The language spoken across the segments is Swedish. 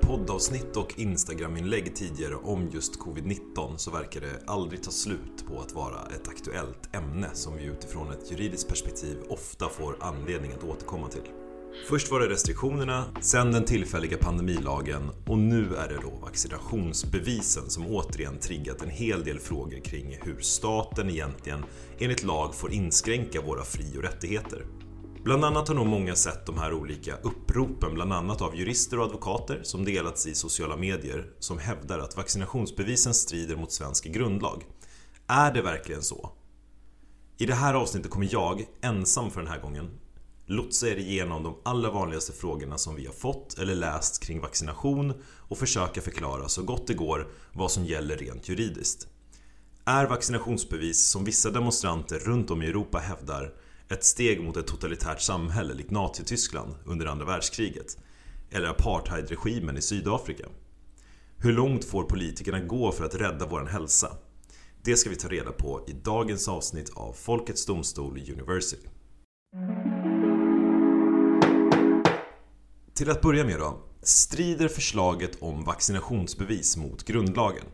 Poddavsnitt och Instagram-inlägg tidigare om just covid-19 så verkar det aldrig ta slut på att vara ett aktuellt ämne som vi utifrån ett juridiskt perspektiv ofta får anledning att återkomma till. Först var det restriktionerna, sen den tillfälliga pandemilagen och nu är det då vaccinationsbevisen som återigen triggat en hel del frågor kring hur staten egentligen enligt lag får inskränka våra fri och rättigheter. Bland annat har nog många sett de här olika uppropen, bland annat av jurister och advokater som delats i sociala medier som hävdar att vaccinationsbevisen strider mot svensk grundlag. Är det verkligen så? I det här avsnittet kommer jag, ensam för den här gången, lotsa er igenom de allra vanligaste frågorna som vi har fått eller läst kring vaccination och försöka förklara så gott det går vad som gäller rent juridiskt. Är vaccinationsbevis, som vissa demonstranter runt om i Europa hävdar, ett steg mot ett totalitärt samhälle likt Nazityskland under andra världskriget eller apartheidregimen i Sydafrika. Hur långt får politikerna gå för att rädda vår hälsa? Det ska vi ta reda på i dagens avsnitt av Folkets Domstol University. Till att börja med då. Strider förslaget om vaccinationsbevis mot grundlagen?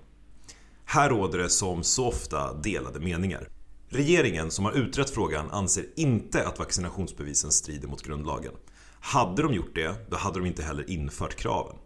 Här råder det som så ofta delade meningar. Regeringen som har utrett frågan anser inte att vaccinationsbevisen strider mot grundlagen. Hade de gjort det, då hade de inte heller infört kraven.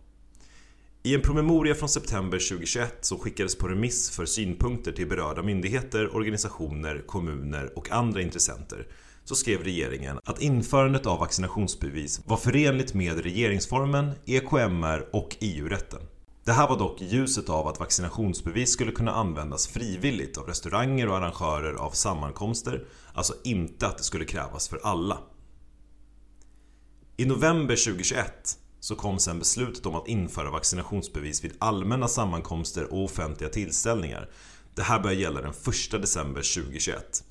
I en promemoria från september 2021 som skickades på remiss för synpunkter till berörda myndigheter, organisationer, kommuner och andra intressenter så skrev regeringen att införandet av vaccinationsbevis var förenligt med regeringsformen, EKMR och EU-rätten. Det här var dock i ljuset av att vaccinationsbevis skulle kunna användas frivilligt av restauranger och arrangörer av sammankomster, alltså inte att det skulle krävas för alla. I november 2021 så kom sen beslutet om att införa vaccinationsbevis vid allmänna sammankomster och offentliga tillställningar. Det här börjar gälla den 1 december 2021.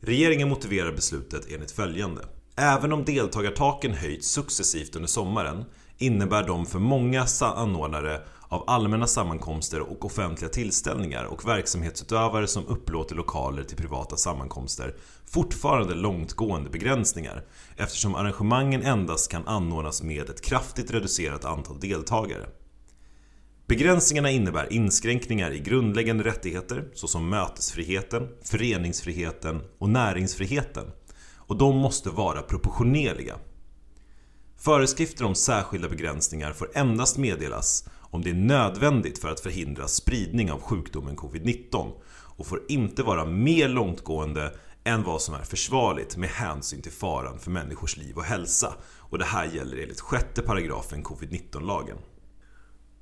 Regeringen motiverar beslutet enligt följande. Även om deltagartaken höjts successivt under sommaren innebär de för många anordnare av allmänna sammankomster och offentliga tillställningar och verksamhetsutövare som upplåter lokaler till privata sammankomster fortfarande långtgående begränsningar eftersom arrangemangen endast kan anordnas med ett kraftigt reducerat antal deltagare. Begränsningarna innebär inskränkningar i grundläggande rättigheter såsom mötesfriheten, föreningsfriheten och näringsfriheten och de måste vara proportionerliga. Föreskrifter om särskilda begränsningar får endast meddelas om det är nödvändigt för att förhindra spridning av sjukdomen covid-19 och får inte vara mer långtgående än vad som är försvarligt med hänsyn till faran för människors liv och hälsa och det här gäller enligt sjätte paragrafen covid-19-lagen.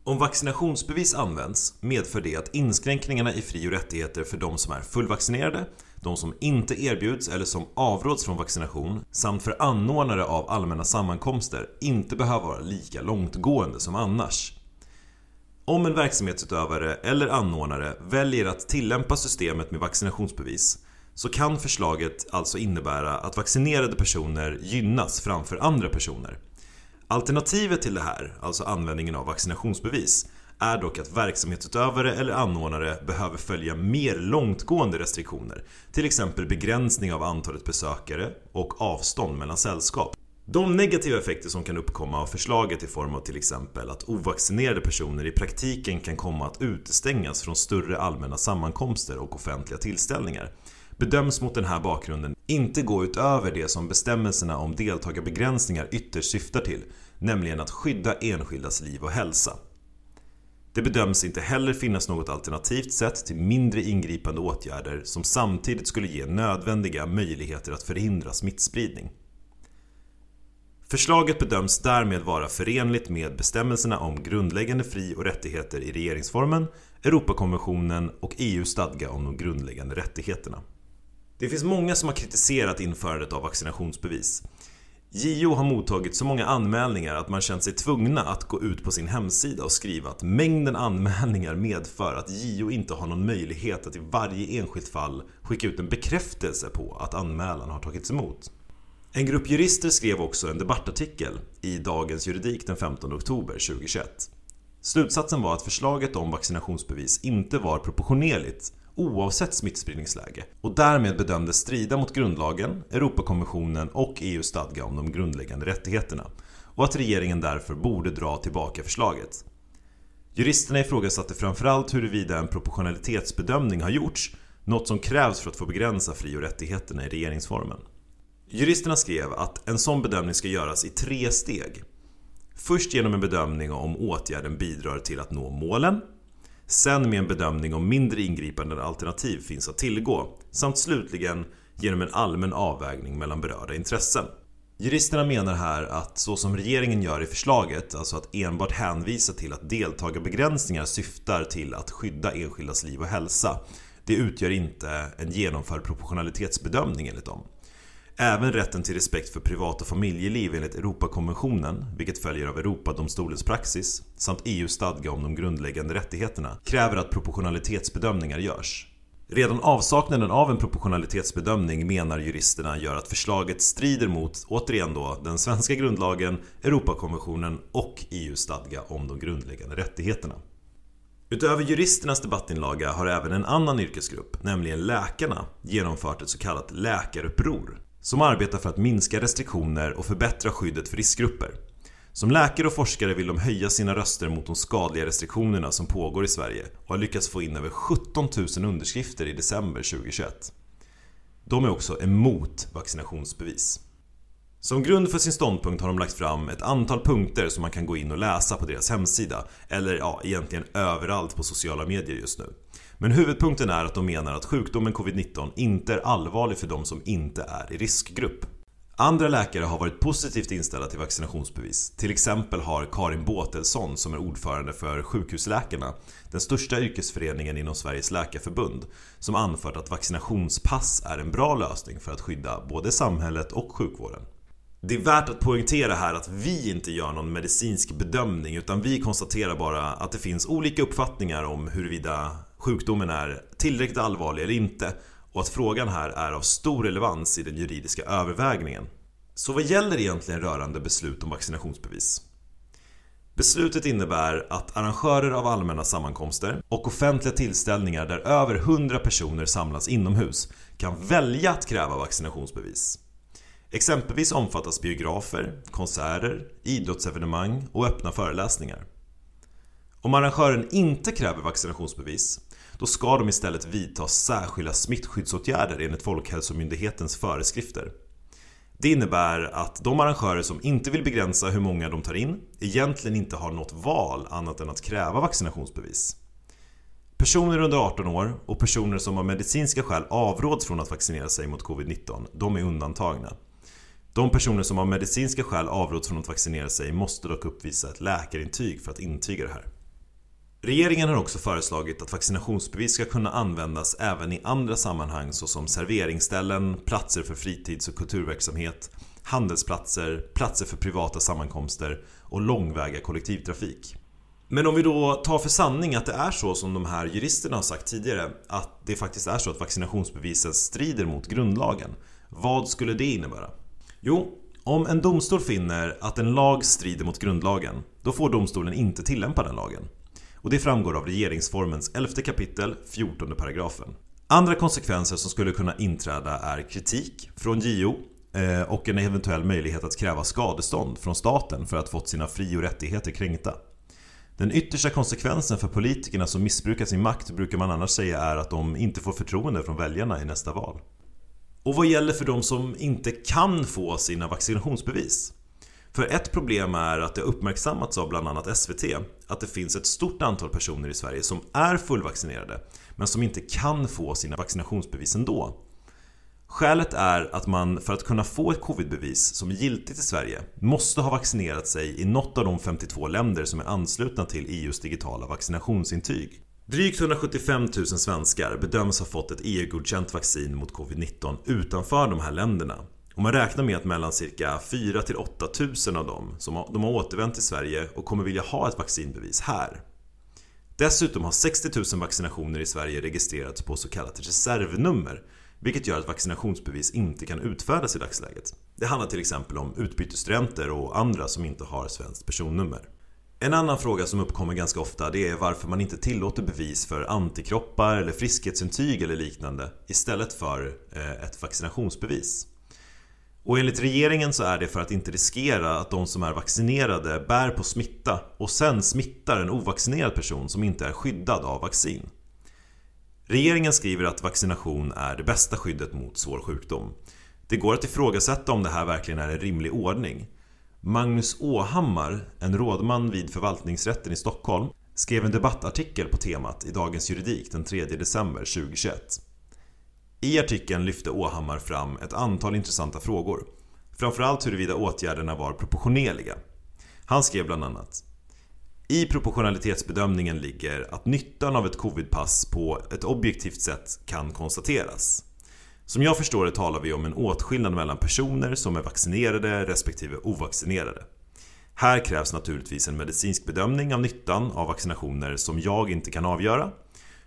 Om vaccinationsbevis används medför det att inskränkningarna i fri och rättigheter för de som är fullvaccinerade, de som inte erbjuds eller som avråds från vaccination samt för anordnare av allmänna sammankomster inte behöver vara lika långtgående som annars. Om en verksamhetsutövare eller anordnare väljer att tillämpa systemet med vaccinationsbevis så kan förslaget alltså innebära att vaccinerade personer gynnas framför andra personer. Alternativet till det här, alltså användningen av vaccinationsbevis, är dock att verksamhetsutövare eller anordnare behöver följa mer långtgående restriktioner, till exempel begränsning av antalet besökare och avstånd mellan sällskap. De negativa effekter som kan uppkomma av förslaget i form av till exempel att ovaccinerade personer i praktiken kan komma att utestängas från större allmänna sammankomster och offentliga tillställningar bedöms mot den här bakgrunden inte gå utöver det som bestämmelserna om deltagarbegränsningar ytterst syftar till, nämligen att skydda enskildas liv och hälsa. Det bedöms inte heller finnas något alternativt sätt till mindre ingripande åtgärder som samtidigt skulle ge nödvändiga möjligheter att förhindra smittspridning. Förslaget bedöms därmed vara förenligt med bestämmelserna om grundläggande fri och rättigheter i regeringsformen, Europakonventionen och EUs stadga om de grundläggande rättigheterna. Det finns många som har kritiserat införandet av vaccinationsbevis. JO har mottagit så många anmälningar att man känt sig tvungna att gå ut på sin hemsida och skriva att mängden anmälningar medför att JO inte har någon möjlighet att i varje enskilt fall skicka ut en bekräftelse på att anmälan har tagits emot. En grupp jurister skrev också en debattartikel i Dagens Juridik den 15 oktober 2021. Slutsatsen var att förslaget om vaccinationsbevis inte var proportionerligt oavsett smittspridningsläge och därmed bedömdes strida mot grundlagen, Europakonventionen och EUs stadga om de grundläggande rättigheterna och att regeringen därför borde dra tillbaka förslaget. Juristerna ifrågasatte framförallt huruvida en proportionalitetsbedömning har gjorts, något som krävs för att få begränsa fri och rättigheterna i regeringsformen. Juristerna skrev att en sån bedömning ska göras i tre steg. Först genom en bedömning om åtgärden bidrar till att nå målen Sen med en bedömning om mindre ingripande alternativ finns att tillgå samt slutligen genom en allmän avvägning mellan berörda intressen. Juristerna menar här att så som regeringen gör i förslaget, alltså att enbart hänvisa till att deltagarbegränsningar syftar till att skydda enskildas liv och hälsa, det utgör inte en genomförd proportionalitetsbedömning enligt dem. Även rätten till respekt för privat och familjeliv enligt Europakonventionen, vilket följer av Europadomstolens praxis, samt EUs stadga om de grundläggande rättigheterna, kräver att proportionalitetsbedömningar görs. Redan avsaknaden av en proportionalitetsbedömning menar juristerna gör att förslaget strider mot, återigen då, den svenska grundlagen, Europakonventionen och EUs stadga om de grundläggande rättigheterna. Utöver juristernas debattinlaga har även en annan yrkesgrupp, nämligen läkarna, genomfört ett så kallat läkaruppror som arbetar för att minska restriktioner och förbättra skyddet för riskgrupper. Som läkare och forskare vill de höja sina röster mot de skadliga restriktionerna som pågår i Sverige och har lyckats få in över 17 000 underskrifter i december 2021. De är också emot vaccinationsbevis. Som grund för sin ståndpunkt har de lagt fram ett antal punkter som man kan gå in och läsa på deras hemsida eller ja, egentligen överallt på sociala medier just nu. Men huvudpunkten är att de menar att sjukdomen covid-19 inte är allvarlig för de som inte är i riskgrupp. Andra läkare har varit positivt inställda till vaccinationsbevis. Till exempel har Karin Båtelsson som är ordförande för Sjukhusläkarna, den största yrkesföreningen inom Sveriges läkarförbund, som anfört att vaccinationspass är en bra lösning för att skydda både samhället och sjukvården. Det är värt att poängtera här att vi inte gör någon medicinsk bedömning utan vi konstaterar bara att det finns olika uppfattningar om huruvida sjukdomen är tillräckligt allvarlig eller inte och att frågan här är av stor relevans i den juridiska övervägningen. Så vad gäller egentligen rörande beslut om vaccinationsbevis? Beslutet innebär att arrangörer av allmänna sammankomster och offentliga tillställningar där över 100 personer samlas inomhus kan välja att kräva vaccinationsbevis. Exempelvis omfattas biografer, konserter, idrottsevenemang och öppna föreläsningar. Om arrangören inte kräver vaccinationsbevis då ska de istället vidta särskilda smittskyddsåtgärder enligt Folkhälsomyndighetens föreskrifter. Det innebär att de arrangörer som inte vill begränsa hur många de tar in egentligen inte har något val annat än att kräva vaccinationsbevis. Personer under 18 år och personer som av medicinska skäl avråds från att vaccinera sig mot covid-19, de är undantagna. De personer som av medicinska skäl avråds från att vaccinera sig måste dock uppvisa ett läkarintyg för att intyga det här. Regeringen har också föreslagit att vaccinationsbevis ska kunna användas även i andra sammanhang såsom serveringsställen, platser för fritids och kulturverksamhet, handelsplatser, platser för privata sammankomster och långväga kollektivtrafik. Men om vi då tar för sanning att det är så som de här juristerna har sagt tidigare att det faktiskt är så att vaccinationsbevisen strider mot grundlagen. Vad skulle det innebära? Jo, om en domstol finner att en lag strider mot grundlagen, då får domstolen inte tillämpa den lagen. Och det framgår av regeringsformens 11 kapitel 14 paragrafen. Andra konsekvenser som skulle kunna inträda är kritik från JO eh, och en eventuell möjlighet att kräva skadestånd från staten för att fått sina fri och rättigheter kränkta. Den yttersta konsekvensen för politikerna som missbrukar sin makt brukar man annars säga är att de inte får förtroende från väljarna i nästa val. Och vad gäller för de som inte kan få sina vaccinationsbevis? För ett problem är att det uppmärksammats av bland annat SVT att det finns ett stort antal personer i Sverige som är fullvaccinerade men som inte kan få sina vaccinationsbevis ändå. Skälet är att man för att kunna få ett covidbevis som är giltigt i Sverige måste ha vaccinerat sig i något av de 52 länder som är anslutna till EUs digitala vaccinationsintyg. Drygt 175 000 svenskar bedöms ha fått ett EU-godkänt vaccin mot covid-19 utanför de här länderna och man räknar med att mellan cirka 4 till 8 000 av dem som har, de har återvänt till Sverige och kommer vilja ha ett vaccinbevis här. Dessutom har 60 000 vaccinationer i Sverige registrerats på så kallat reservnummer vilket gör att vaccinationsbevis inte kan utfärdas i dagsläget. Det handlar till exempel om utbytesstudenter och andra som inte har svenskt personnummer. En annan fråga som uppkommer ganska ofta det är varför man inte tillåter bevis för antikroppar eller friskhetsintyg eller liknande istället för eh, ett vaccinationsbevis. Och enligt regeringen så är det för att inte riskera att de som är vaccinerade bär på smitta och sen smittar en ovaccinerad person som inte är skyddad av vaccin. Regeringen skriver att vaccination är det bästa skyddet mot svår sjukdom. Det går att ifrågasätta om det här verkligen är en rimlig ordning. Magnus Åhammar, en rådman vid förvaltningsrätten i Stockholm, skrev en debattartikel på temat i Dagens Juridik den 3 december 2021. I artikeln lyfte Åhammar fram ett antal intressanta frågor. Framförallt huruvida åtgärderna var proportionerliga. Han skrev bland annat i proportionalitetsbedömningen ligger att nyttan av ett covidpass på ett objektivt sätt kan konstateras. Som jag förstår det talar vi om en åtskillnad mellan personer som är vaccinerade respektive ovaccinerade. Här krävs naturligtvis en medicinsk bedömning av nyttan av vaccinationer som jag inte kan avgöra.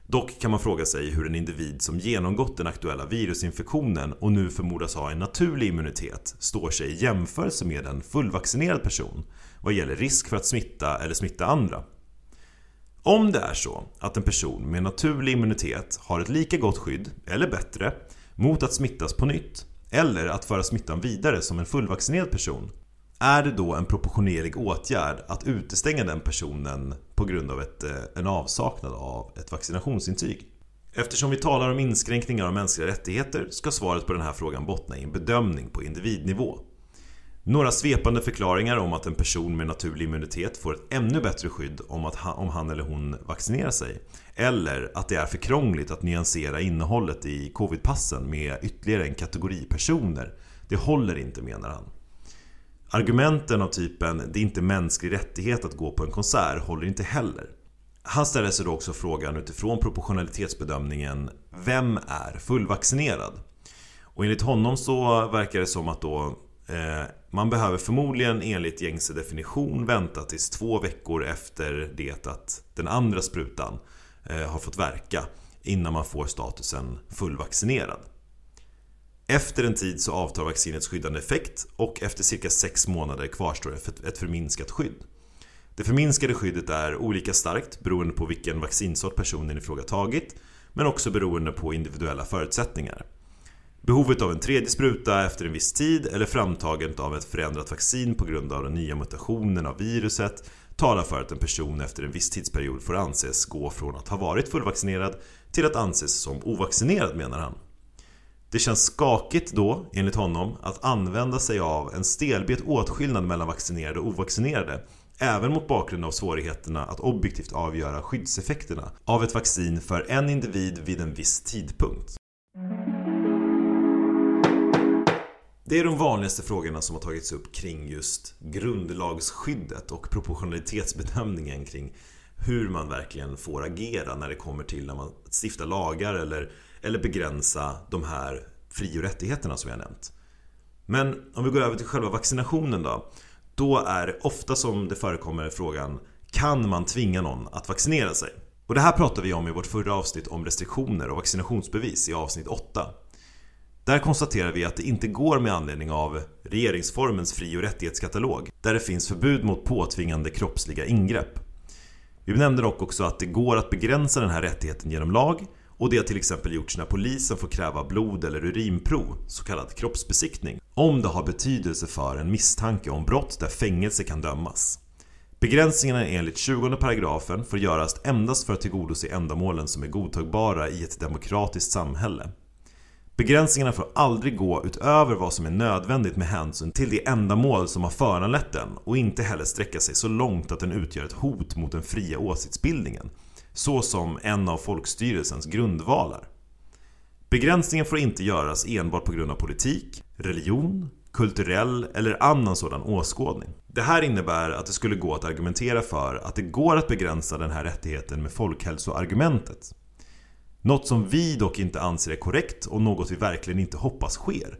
Dock kan man fråga sig hur en individ som genomgått den aktuella virusinfektionen och nu förmodas ha en naturlig immunitet står sig i jämförelse med en fullvaccinerad person vad gäller risk för att smitta eller smitta andra. Om det är så att en person med naturlig immunitet har ett lika gott skydd, eller bättre, mot att smittas på nytt eller att föra smittan vidare som en fullvaccinerad person är det då en proportionerlig åtgärd att utestänga den personen på grund av ett, eh, en avsaknad av ett vaccinationsintyg? Eftersom vi talar om inskränkningar av mänskliga rättigheter ska svaret på den här frågan bottna i en bedömning på individnivå. Några svepande förklaringar om att en person med naturlig immunitet får ett ännu bättre skydd om, att han, om han eller hon vaccinerar sig. Eller att det är för krångligt att nyansera innehållet i covidpassen med ytterligare en kategori personer. Det håller inte menar han. Argumenten av typen “det är inte mänsklig rättighet att gå på en konsert” håller inte heller. Han ställer sig då också frågan utifrån proportionalitetsbedömningen Vem är fullvaccinerad? Och enligt honom så verkar det som att då eh, man behöver förmodligen enligt gängse definition vänta tills två veckor efter det att den andra sprutan eh, har fått verka innan man får statusen fullvaccinerad. Efter en tid så avtar vaccinets skyddande effekt och efter cirka 6 månader kvarstår ett förminskat skydd. Det förminskade skyddet är olika starkt beroende på vilken vaccinsort personen i fråga tagit men också beroende på individuella förutsättningar. Behovet av en tredje spruta efter en viss tid eller framtagandet av ett förändrat vaccin på grund av den nya mutationen av viruset talar för att en person efter en viss tidsperiod får anses gå från att ha varit fullvaccinerad till att anses som ovaccinerad menar han. Det känns skakigt då, enligt honom, att använda sig av en stelbent åtskillnad mellan vaccinerade och ovaccinerade Även mot bakgrund av svårigheterna att objektivt avgöra skyddseffekterna av ett vaccin för en individ vid en viss tidpunkt. Det är de vanligaste frågorna som har tagits upp kring just grundlagsskyddet och proportionalitetsbedömningen kring hur man verkligen får agera när det kommer till när man stiftar lagar eller, eller begränsa de här fri och rättigheterna som jag nämnt. Men om vi går över till själva vaccinationen då. Då är det ofta som det förekommer frågan Kan man tvinga någon att vaccinera sig? Och det här pratade vi om i vårt förra avsnitt om restriktioner och vaccinationsbevis i avsnitt 8. Där konstaterar vi att det inte går med anledning av regeringsformens fri och rättighetskatalog där det finns förbud mot påtvingande kroppsliga ingrepp. Vi nämnde dock också att det går att begränsa den här rättigheten genom lag och det har till exempel gjorts när polisen får kräva blod eller urinprov, så kallad kroppsbesiktning, om det har betydelse för en misstanke om brott där fängelse kan dömas. Begränsningarna enligt 20 paragrafen får göras endast för att tillgodose ändamålen som är godtagbara i ett demokratiskt samhälle. Begränsningarna får aldrig gå utöver vad som är nödvändigt med hänsyn till det ändamål som har föranlett den och inte heller sträcka sig så långt att den utgör ett hot mot den fria åsiktsbildningen såsom en av folkstyrelsens grundvalar. Begränsningen får inte göras enbart på grund av politik, religion, kulturell eller annan sådan åskådning. Det här innebär att det skulle gå att argumentera för att det går att begränsa den här rättigheten med folkhälsoargumentet. Något som vi dock inte anser är korrekt och något vi verkligen inte hoppas sker.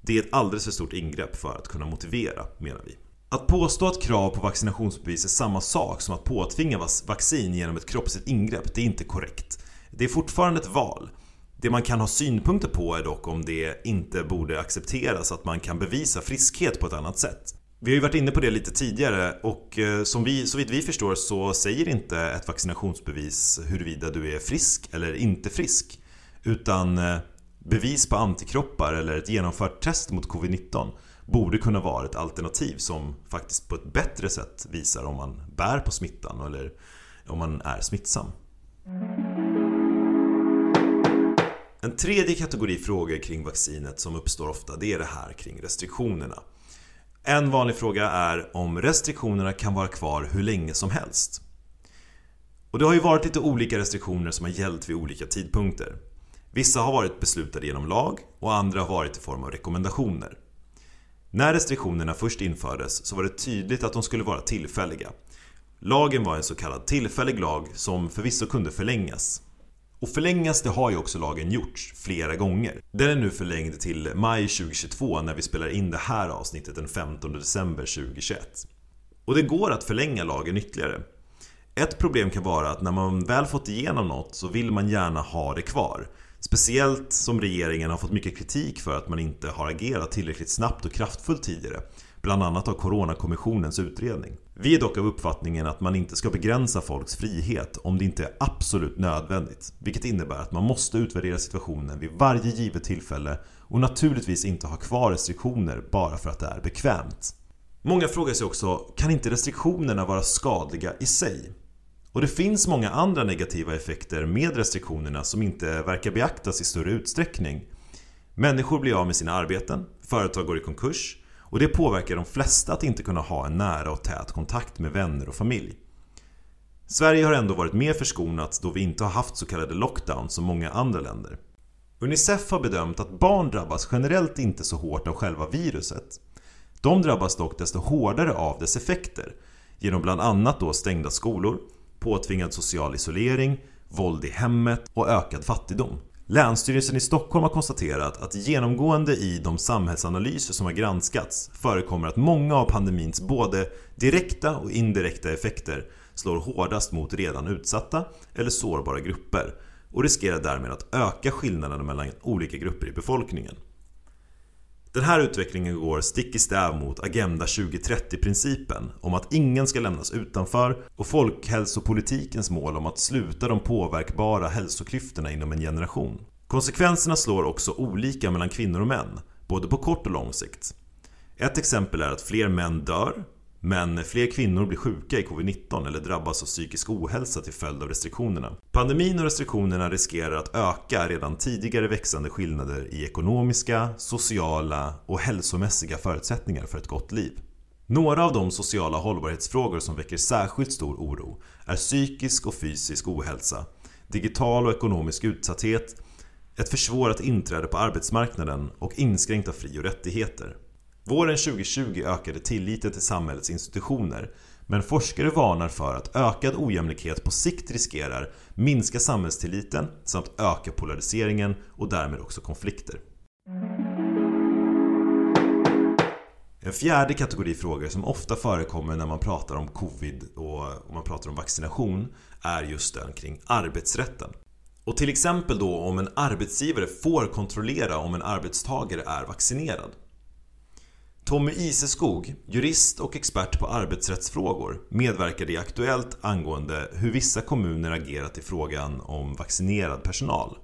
Det är ett alldeles för stort ingrepp för att kunna motivera, menar vi. Att påstå att krav på vaccinationsbevis är samma sak som att påtvinga vaccin genom ett kroppsligt ingrepp, det är inte korrekt. Det är fortfarande ett val. Det man kan ha synpunkter på är dock om det inte borde accepteras att man kan bevisa friskhet på ett annat sätt. Vi har ju varit inne på det lite tidigare och eh, som vi, så vitt vi förstår så säger inte ett vaccinationsbevis huruvida du är frisk eller inte frisk. Utan eh, bevis på antikroppar eller ett genomfört test mot covid-19 borde kunna vara ett alternativ som faktiskt på ett bättre sätt visar om man bär på smittan eller om man är smittsam. En tredje kategori frågor kring vaccinet som uppstår ofta det är det här kring restriktionerna. En vanlig fråga är om restriktionerna kan vara kvar hur länge som helst. Och det har ju varit lite olika restriktioner som har gällt vid olika tidpunkter. Vissa har varit beslutade genom lag och andra har varit i form av rekommendationer. När restriktionerna först infördes så var det tydligt att de skulle vara tillfälliga. Lagen var en så kallad tillfällig lag som förvisso kunde förlängas. Och förlängas det har ju också lagen gjorts flera gånger. Den är nu förlängd till maj 2022 när vi spelar in det här avsnittet den 15 december 2021. Och det går att förlänga lagen ytterligare. Ett problem kan vara att när man väl fått igenom något så vill man gärna ha det kvar. Speciellt som regeringen har fått mycket kritik för att man inte har agerat tillräckligt snabbt och kraftfullt tidigare. Bland annat av Coronakommissionens utredning. Vi är dock av uppfattningen att man inte ska begränsa folks frihet om det inte är absolut nödvändigt. Vilket innebär att man måste utvärdera situationen vid varje givet tillfälle och naturligtvis inte ha kvar restriktioner bara för att det är bekvämt. Många frågar sig också, kan inte restriktionerna vara skadliga i sig? Och det finns många andra negativa effekter med restriktionerna som inte verkar beaktas i större utsträckning. Människor blir av med sina arbeten, företag går i konkurs och det påverkar de flesta att inte kunna ha en nära och tät kontakt med vänner och familj. Sverige har ändå varit mer förskonat då vi inte har haft så kallade lockdowns som många andra länder. Unicef har bedömt att barn drabbas generellt inte så hårt av själva viruset. De drabbas dock desto hårdare av dess effekter genom bland annat då stängda skolor, påtvingad social isolering, våld i hemmet och ökad fattigdom. Länsstyrelsen i Stockholm har konstaterat att genomgående i de samhällsanalyser som har granskats förekommer att många av pandemins både direkta och indirekta effekter slår hårdast mot redan utsatta eller sårbara grupper och riskerar därmed att öka skillnaderna mellan olika grupper i befolkningen. Den här utvecklingen går stick i stäv mot Agenda 2030-principen om att ingen ska lämnas utanför och folkhälsopolitikens mål om att sluta de påverkbara hälsoklyftorna inom en generation. Konsekvenserna slår också olika mellan kvinnor och män, både på kort och lång sikt. Ett exempel är att fler män dör men fler kvinnor blir sjuka i covid-19 eller drabbas av psykisk ohälsa till följd av restriktionerna. Pandemin och restriktionerna riskerar att öka redan tidigare växande skillnader i ekonomiska, sociala och hälsomässiga förutsättningar för ett gott liv. Några av de sociala hållbarhetsfrågor som väcker särskilt stor oro är psykisk och fysisk ohälsa, digital och ekonomisk utsatthet, ett försvårat inträde på arbetsmarknaden och inskränkta fri och rättigheter. Våren 2020 ökade tilliten till samhällets institutioner men forskare varnar för att ökad ojämlikhet på sikt riskerar minska samhällstilliten samt öka polariseringen och därmed också konflikter. En fjärde kategori frågor som ofta förekommer när man pratar om covid och man pratar om vaccination är just den kring arbetsrätten. Och till exempel då om en arbetsgivare får kontrollera om en arbetstagare är vaccinerad. Tommy Iseskog, jurist och expert på arbetsrättsfrågor, medverkade i Aktuellt angående hur vissa kommuner agerat i frågan om vaccinerad personal.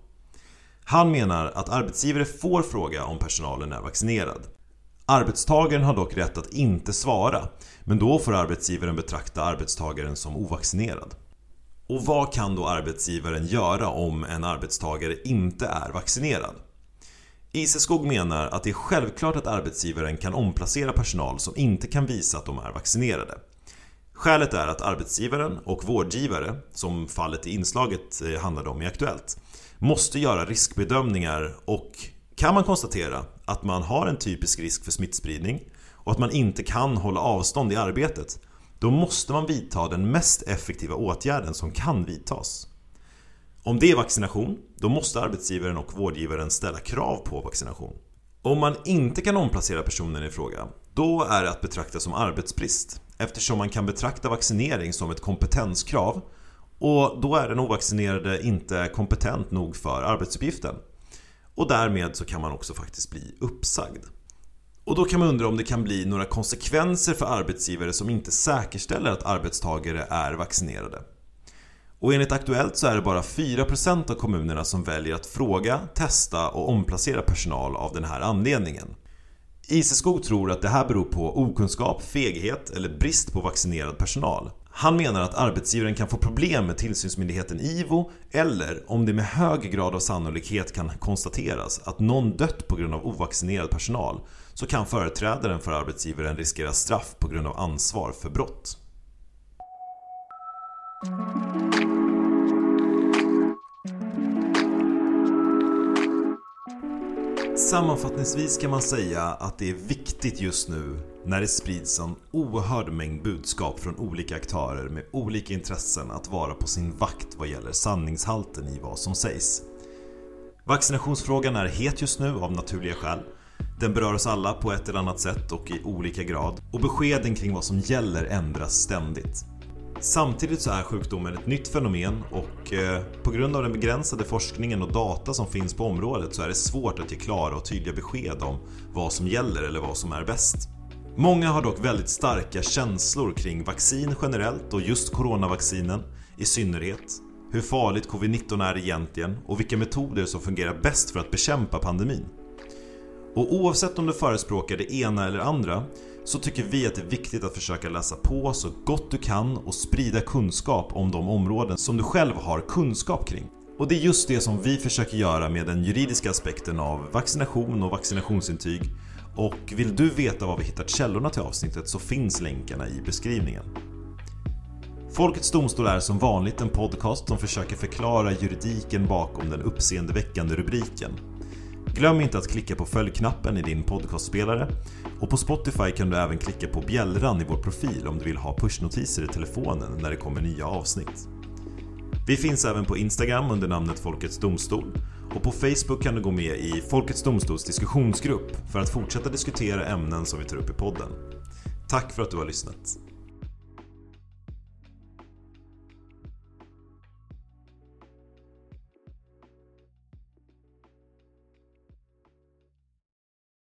Han menar att arbetsgivare får fråga om personalen är vaccinerad. Arbetstagaren har dock rätt att inte svara, men då får arbetsgivaren betrakta arbetstagaren som ovaccinerad. Och vad kan då arbetsgivaren göra om en arbetstagare inte är vaccinerad? Iseskog menar att det är självklart att arbetsgivaren kan omplacera personal som inte kan visa att de är vaccinerade. Skälet är att arbetsgivaren och vårdgivare, som fallet i inslaget eh, handlade om i Aktuellt, måste göra riskbedömningar och kan man konstatera att man har en typisk risk för smittspridning och att man inte kan hålla avstånd i arbetet, då måste man vidta den mest effektiva åtgärden som kan vidtas. Om det är vaccination, då måste arbetsgivaren och vårdgivaren ställa krav på vaccination. Om man inte kan omplacera personen i fråga, då är det att betrakta som arbetsbrist eftersom man kan betrakta vaccinering som ett kompetenskrav och då är den ovaccinerade inte kompetent nog för arbetsuppgiften. Och därmed så kan man också faktiskt bli uppsagd. Och då kan man undra om det kan bli några konsekvenser för arbetsgivare som inte säkerställer att arbetstagare är vaccinerade. Och enligt Aktuellt så är det bara 4% av kommunerna som väljer att fråga, testa och omplacera personal av den här anledningen. Iseskog tror att det här beror på okunskap, feghet eller brist på vaccinerad personal. Han menar att arbetsgivaren kan få problem med tillsynsmyndigheten IVO eller om det med hög grad av sannolikhet kan konstateras att någon dött på grund av ovaccinerad personal så kan företrädaren för arbetsgivaren riskera straff på grund av ansvar för brott. Sammanfattningsvis kan man säga att det är viktigt just nu när det sprids en oerhörd mängd budskap från olika aktörer med olika intressen att vara på sin vakt vad gäller sanningshalten i vad som sägs. Vaccinationsfrågan är het just nu av naturliga skäl. Den berör oss alla på ett eller annat sätt och i olika grad och beskeden kring vad som gäller ändras ständigt. Samtidigt så är sjukdomen ett nytt fenomen och eh, på grund av den begränsade forskningen och data som finns på området så är det svårt att ge klara och tydliga besked om vad som gäller eller vad som är bäst. Många har dock väldigt starka känslor kring vaccin generellt och just coronavaccinen i synnerhet. Hur farligt covid-19 är egentligen och vilka metoder som fungerar bäst för att bekämpa pandemin. Och oavsett om du förespråkar det ena eller andra så tycker vi att det är viktigt att försöka läsa på så gott du kan och sprida kunskap om de områden som du själv har kunskap kring. Och det är just det som vi försöker göra med den juridiska aspekten av vaccination och vaccinationsintyg. Och vill du veta var vi hittat källorna till avsnittet så finns länkarna i beskrivningen. Folkets Domstol är som vanligt en podcast som försöker förklara juridiken bakom den uppseendeväckande rubriken Glöm inte att klicka på följknappen i din podcastspelare och på Spotify kan du även klicka på bjällran i vår profil om du vill ha pushnotiser i telefonen när det kommer nya avsnitt. Vi finns även på Instagram under namnet Folkets Domstol och på Facebook kan du gå med i Folkets Domstols diskussionsgrupp för att fortsätta diskutera ämnen som vi tar upp i podden. Tack för att du har lyssnat.